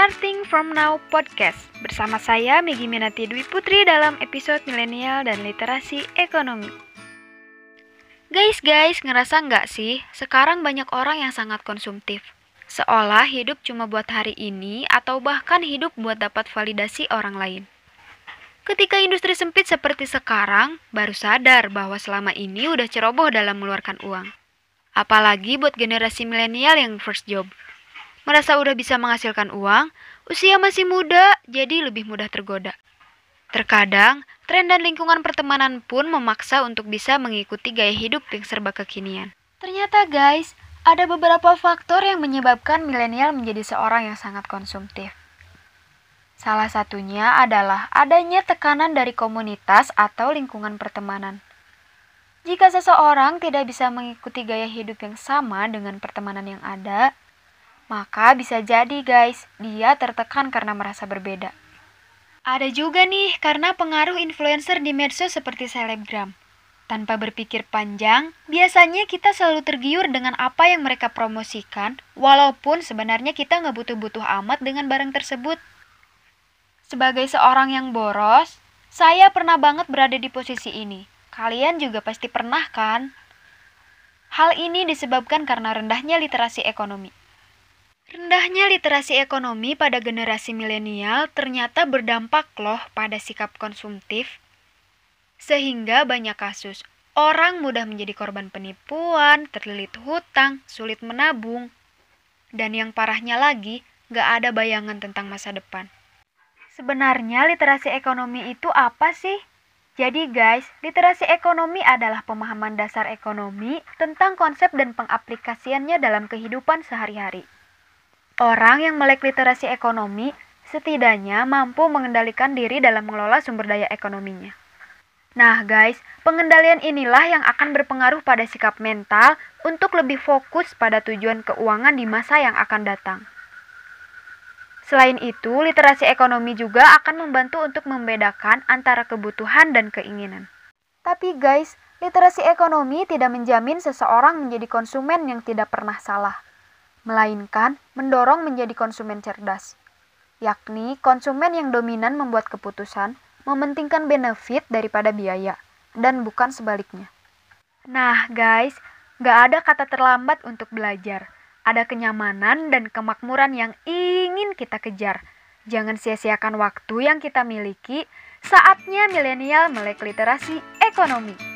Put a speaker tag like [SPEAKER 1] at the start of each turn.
[SPEAKER 1] Starting From Now Podcast bersama saya Megi Minati Dwi Putri dalam episode milenial dan literasi ekonomi. Guys, guys, ngerasa nggak sih sekarang banyak orang yang sangat konsumtif? Seolah hidup cuma buat hari ini atau bahkan hidup buat dapat validasi orang lain. Ketika industri sempit seperti sekarang, baru sadar bahwa selama ini udah ceroboh dalam mengeluarkan uang. Apalagi buat generasi milenial yang first job – merasa udah bisa menghasilkan uang, usia masih muda, jadi lebih mudah tergoda. Terkadang, tren dan lingkungan pertemanan pun memaksa untuk bisa mengikuti gaya hidup yang serba kekinian. Ternyata guys, ada beberapa faktor yang menyebabkan milenial menjadi seorang yang sangat konsumtif. Salah satunya adalah adanya tekanan dari komunitas atau lingkungan pertemanan. Jika seseorang tidak bisa mengikuti gaya hidup yang sama dengan pertemanan yang ada, maka bisa jadi guys, dia tertekan karena merasa berbeda. Ada juga nih karena pengaruh influencer di medsos seperti selebgram. Tanpa berpikir panjang, biasanya kita selalu tergiur dengan apa yang mereka promosikan, walaupun sebenarnya kita nggak butuh-butuh amat dengan barang tersebut. Sebagai seorang yang boros, saya pernah banget berada di posisi ini. Kalian juga pasti pernah kan? Hal ini disebabkan karena rendahnya literasi ekonomi. Rendahnya literasi ekonomi pada generasi milenial ternyata berdampak loh pada sikap konsumtif. Sehingga banyak kasus, orang mudah menjadi korban penipuan, terlilit hutang, sulit menabung. Dan yang parahnya lagi, gak ada bayangan tentang masa depan. Sebenarnya literasi ekonomi itu apa sih? Jadi guys, literasi ekonomi adalah pemahaman dasar ekonomi tentang konsep dan pengaplikasiannya dalam kehidupan sehari-hari. Orang yang melek literasi ekonomi setidaknya mampu mengendalikan diri dalam mengelola sumber daya ekonominya. Nah, guys, pengendalian inilah yang akan berpengaruh pada sikap mental untuk lebih fokus pada tujuan keuangan di masa yang akan datang. Selain itu, literasi ekonomi juga akan membantu untuk membedakan antara kebutuhan dan keinginan. Tapi guys, literasi ekonomi tidak menjamin seseorang menjadi konsumen yang tidak pernah salah melainkan mendorong menjadi konsumen cerdas, yakni konsumen yang dominan membuat keputusan, mementingkan benefit daripada biaya, dan bukan sebaliknya. Nah, guys, gak ada kata terlambat untuk belajar. Ada kenyamanan dan kemakmuran yang ingin kita kejar. Jangan sia-siakan waktu yang kita miliki. Saatnya milenial melek literasi ekonomi.